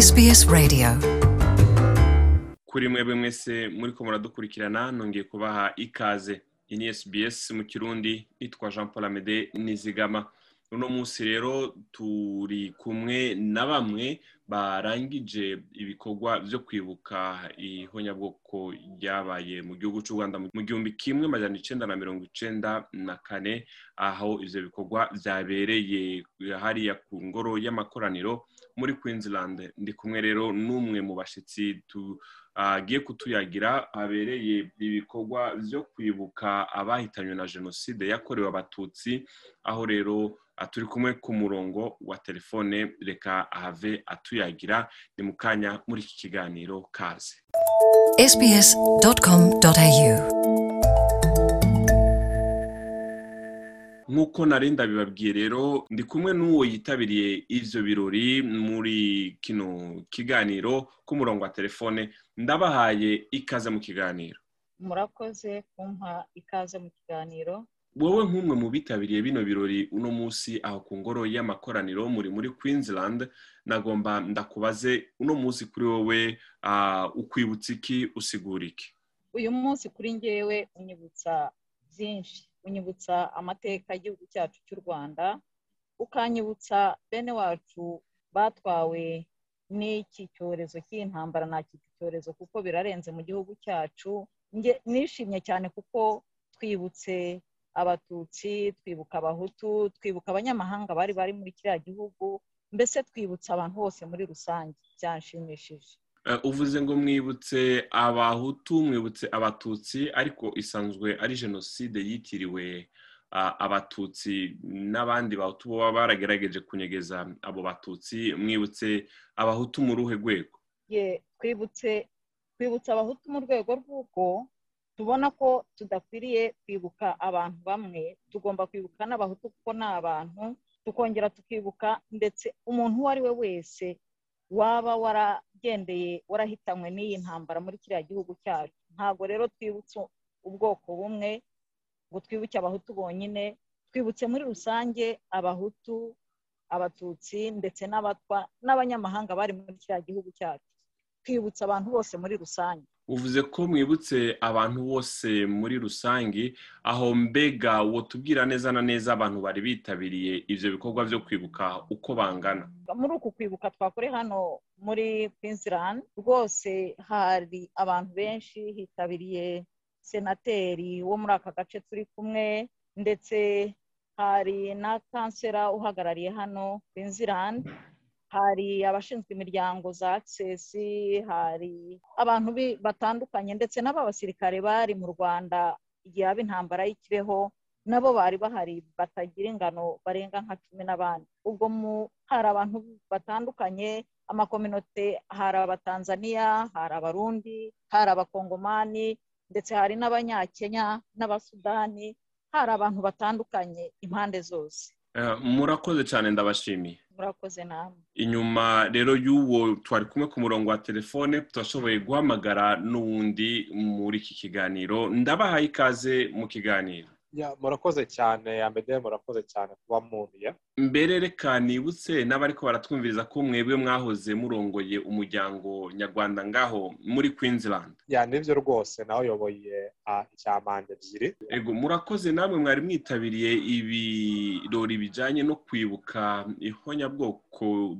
SBS Radio. Kuri mwebwe mwese muri ko muradukurikirana nongeye kubaha ikaze. Iyi ni SBS mu kirundi nitwa Jean Paul Amede Nizigama. Uno munsi rero turi kumwe na bamwe barangije ibikorwa byo kwibuka ihonyabwoko ryabaye mu gihugu cy'u Rwanda mu gihumbi kimwe majana icenda na mirongo icenda na kane aho ivyo bikorwa vyabereye hariya ku ngoro y'amakoraniro muri Queensland. Ndi kumwe rero n'umwe mu bashitsi tu agiye kutuyagira habereye ibikorwa byo kwibuka abahitanywe na jenoside yakorewe abatutsi aho rero turi kumwe ku murongo wa telefone reka ahave atuyagira ni mu kanya muri iki kiganiro kaze. Nk'uko nari ndabibabwiye rero ndi kumwe n'uwo yitabiriye ivyo birori muri kino kiganiro ku murongo wa telefone ndabahaye ikaze mu kiganiro. Murakoze kumpa ikaze mu kiganiro. Wowe nk'umwe mu bitabiriye bino birori uno munsi aho ku ngoro y'amakoraniro muri muri Queensland nagomba ndakubaze uno munsi kuri wowe ukwibutsa iki usigura iki? Uyu munsi kuri njyewe unyibutsa byinshi. Unyibutsa amateka y'igihugu cyacu cy'u rwanda ukanyibutsa bene wacu batwawe n'iki cyorezo cy'intambara nta iki cyorezo kuko birarenze mu gihugu cyacu. Nishimye cyane kuko twibutse abatutsi twibuka abahutu twibuka abanyamahanga bari bari muri kiriya gihugu mbese twibutsa abantu bose muri rusange. Byanshimishije. Uvuze ngo mwibutse abahutu mwibutse abatutsi ariko isanzwe ari jenoside yitiriwe abatutsi n'abandi bahutu baba baragerageje kunyegeza abo batutsi. Mwibutse abahutu mu ruhe rwego? Twibutse abahutu mu rwego rw'uko tubona ko tudakwiriye kwibuka abantu bamwe. Tugomba kwibuka n'abahutu kuko ni abantu tukongera tukibuka ndetse umuntu uwo ari we wese waba waragendeye warahitanywe n'iyi ntambara muri kiriya gihugu cyacu. Ntabwo rero twibutse ubwoko bumwe ngo twibuke abahutu bonyine twibutse muri rusange abahutu abatutsi ndetse n'abatwa n'abanyamahanga bari muri kiriya gihugu cyacu. Twibutse abantu bose muri rusange. Uvuze ko mwibutse abantu bose muri rusange aho mbega wotubwira neza na neza abantu bari bitabiriye ibyo bikorwa byo kwibuka uko bangana. Muri uku kwibuka twakore hano muri Queensland rwose hari abantu benshi hitabiriye senateri wo muri aka gace turi kumwe ndetse hari na kansera uhagarariye hano Queensland. Hari abashinzwe imiryango za akisesi hari abantu batandukanye ndetse n'ab'abasirikare bari mu rwanda igihe haba intambara y'ikibeho nabo bari bahari batagira ingano barenga nka cumi n'abandi. Ubwo hari abantu batandukanye amakominote hari abatanzaniya hari abarundi hari abakongomani ndetse hari n'abanyakenya n'abasudani hari abantu batandukanye impande zose. Murakoze cyane ndabashimiye. Murakoze namwe inyuma rero y'uwo twari kumwe ku murongo wa telefone turashoboye guhamagara n'uwundi muri iki kiganiro. Ndabahaye ikaze mu kiganiro. Murakoze cyane amede murakoze cyane kuba muniye mbere reka nibutse n'abariko baratwumviriza ko mwebwe mwahoze murongoye umuryango nyarwanda ngaho muri Queensland. Ya ni byo rwose nawe uyoboye icyamande ebyiri. Ego murakoze namwe mwari mwitabiriye ibirori bijyanye no kwibuka ihonyabwoko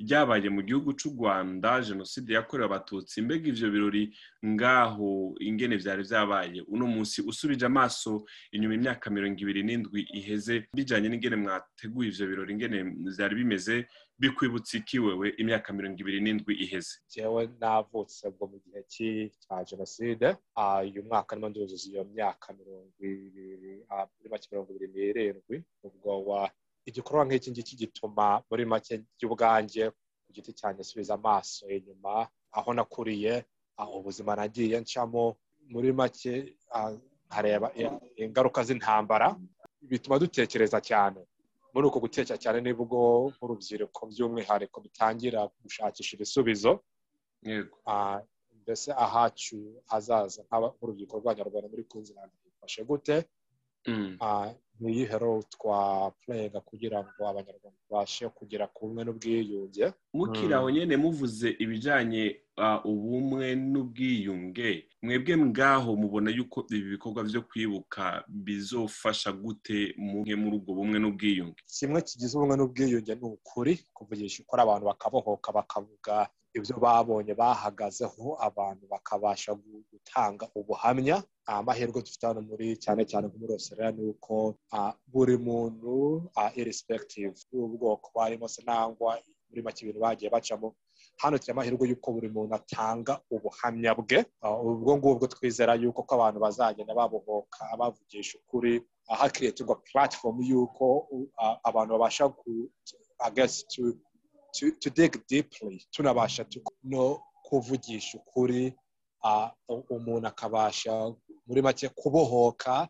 ryabaye mu gihugu cy'u rwanda jenoside yakorewe abatutsi mbega ibyo birori ngaho ingene byari byabaye uno munsi usubije amaso inyuma imyaka mirongo ibiri n'indwi iheze bijyanye n'ingene mwateguye ibyo birori ingene byari bimeze bikwibutsa iki wewe imyaka mirongo ibiri n'indwi iheze? Jewe navutse ubwo mu gihe cya jenoside uyu mwaka arimo nduzuza iyo myaka mirongo ibiri make mirongo ibiri n'irindwi ubwo wa igikorwa nk'iki ngiki gituma muri make by'ubwanjye ku giti cyanjye subiza amaso inyuma aho nakuriye aho ubuzima nagiye ncamo muri make nkareba ingaruka z'intambara bituma dutekereza cyane. Muri uko gutekereza cyane ni bwo nk'urubyiruko by'umwihariko bitangira gushakisha ibisubizo mbese ahacu hazaza nk'urubyiruko rw'abanyarwanda muri kunzirana bifashe gute? Ni iyihe role twapurega kugira ngo abanyarwanda babashe kugera ku bumwe n'ubwiyunge? Mukiri aho nyine muvuze ibijyanye ubumwe n'ubwiyunge. Mwebwe ngaho mubona yuko ibi bikorwa byo kwibuka bizofasha gute mumwe muri ubwo bumwe n'ubwiyunge? Kimwe kigize ubumwe n'ubwiyunge ni ukuri kuvugisha ukora abantu bakabohoka bakavuga ibyo babonye bahagazeho abantu bakabasha gutanga ubuhamya. Amahirwe dufite hano muri cyane cyane muri Australia ni uko buri muntu irrespective y'ubwoko barimo se nangwa muri make ibintu bagiye bacamo hano tugira amahirwe y'uko buri muntu atanga ubuhamya bwe. Ubwo ngubwo twizera y'uko ko abantu bazagenda babohoka bavugisha ukuri hakiriyetirwa platform y'uko abantu babasha to dig deeply tunabasha no kuvugisha ukuri umuntu akabasha muri make kubohoka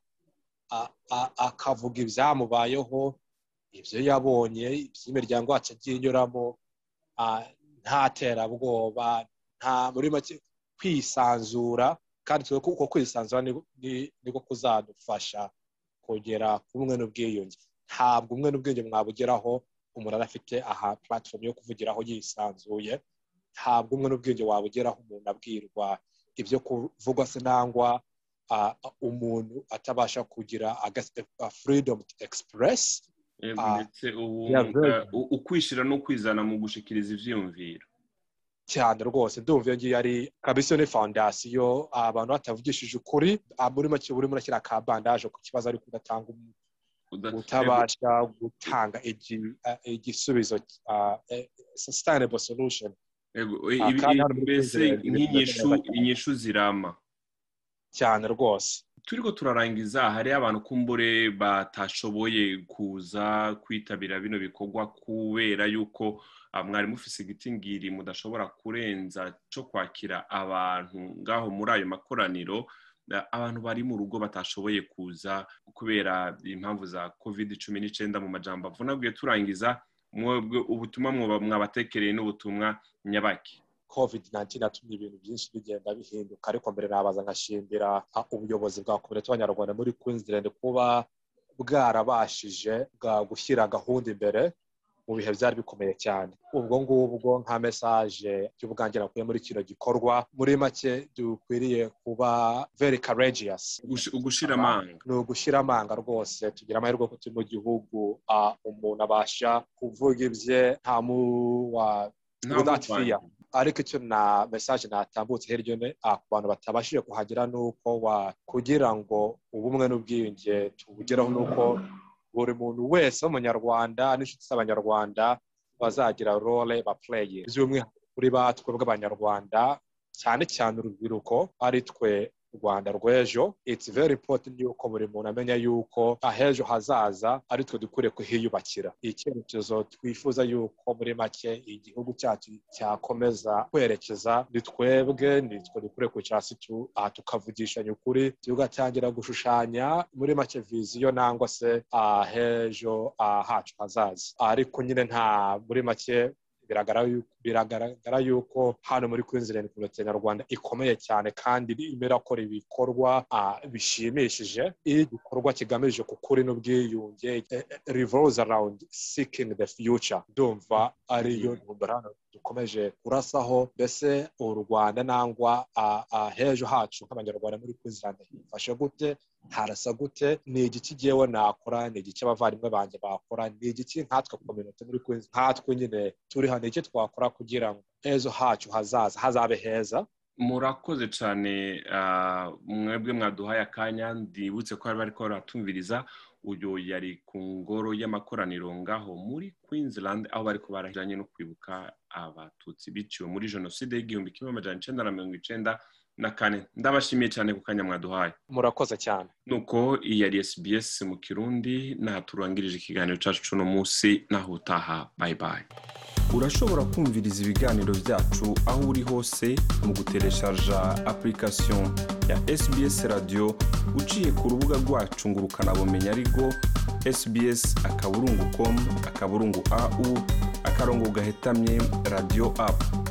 akavuga ibyamubayeho ibyo yabonye iby'imiryango yacu agiye inyuramo nta terabwoba nta muri make kwisanzura kandi uko kwisanzura niko kuzadufasha kugera ku bumwe n'ubwiyunge. Ntabwo umwe n'ubwiyunge mwabugeraho umuntu arafite aha platform yo kuvugiraho yisanzuye ntabwo umwe n'ubwiyunge wabugeraho umuntu abwirwa ibyo kuvugwa se nangwa umuntu atabasha kugira freedom to express. Ndetse ukwishyira no kwizana mu gushikiriza ibyiyumviro cyane rwose ndumva iyo ngiyo ari kabisa ni fondasiyo abantu batavugishije ukuri muri make buri muri kiriya ka bandaje ku kibazo ariko udatanga utabasha gutanga igisubizo sustainable solution. Mbese nk'inyishu zirama. Cyane rwose. Turiho turarangiza hariho abantu kumbure batashoboye kuza kwitabira bino bikorwa kubera yuko mwari mufise igitingiri mudashobora kurenza cyo kwakira abantu ngaho muri ayo makoraniro. Abantu bari mu rugo batashoboye kuza kubera impamvu za covid cumi n'icyenda mu majambo avunaguye turangiza ubutumwa mwabatekereye n'ubutumwa nyabaki. Covid 19 yatumye ibintu byinshi bigenda bihinduka ariko mbere nabaza nkashimira ubuyobozi bwa komite y'abanyarwanda muri queensland kuba bwarabashije bwa gushyira gahunda imbere mu bihe byari bikomeye cyane. Ubwo ngubwo nka mesaje y'ubwangira nakuye muri kino gikorwa muri make dukwiriye kuba very courageous. Ugushira amanga. Ni ugushira amanga rwose tugira amahirwe ko turi mu gihugu umuntu abasha kuvuga ibye nta muwa ariko icyo na mesaje natambutse hirya no ku bantu batabashije kuhagera ni uko kugira ngo ubumwe n'ubwiyunge tubugeraho ni uko buri muntu wese w'umunyarwanda n'inshuti z'abanyarwanda bazagira role bapureye by'umwihariko kuri batwe bw'abanyarwanda cyane cyane urubyiruko ari twe rwanda rw'ejo. It's very important yuko buri muntu amenya yuko ahejo hazaza ari twe dukwiriye kuhiyubakira. Icyerekezo twifuza yuko muri make igihugu cyacu cyakomeza kwerekeza. Ni twebwe ni twe dukwiriye kwicara hasi tukavugishanya ukuri tugatangira gushushanya muri make viziyo nangwa se ahejo hacu hazaza. Ariko nyine nta muri make biragaragara yuko hano muri Queensland komite nyarwanda ikomeye cyane kandi irakora ibikorwa bishimishije. Igikorwa kigamije ku kuri n'ubwiyunge revolves around seeking the future. Ndumva ariyo ntumbero dukomeje kurasaho mbese u rwanda nangwa hejo hacu nk'abanyarwanda muri Queensland hifashe gute? Harasa gute ni igiki ngewe nakora ni igiki abavandimwe banjye bakora ni igiki nkatwe kominote muri Queensland nkatwe nyine turi hano iki twakora kugira ngo ejo hacu hazaza hazabe heza? Murakoze cyane mwebwe mwaduhaye akanya ndibutse ko bari bariko baratumviriza uyu yari ku ngoro y'amakoraniro ngaho muri Queensland aho bari barajyanye no kwibuka abatutsi biciwe muri jenoside y'igihumbi kimwe amajana icyenda na mirongo icyenda na kane. Ndabashimiye cyane ku kanya mwaduhaye. Murakoze cyane. Nuko iyi yari SBS mu kirundi naha turangirije ikiganiro cyacu cy'uno munsi naho utaha bayi bayi urashobora kumviriza ibiganiro byacu aho uri hose mu gutereshaja application ya SBS radio uciye ku rubuga rwacu ngo ukanabumenya ariko sbs akaburungu com akaburungu au akarongo gahetamye radio app.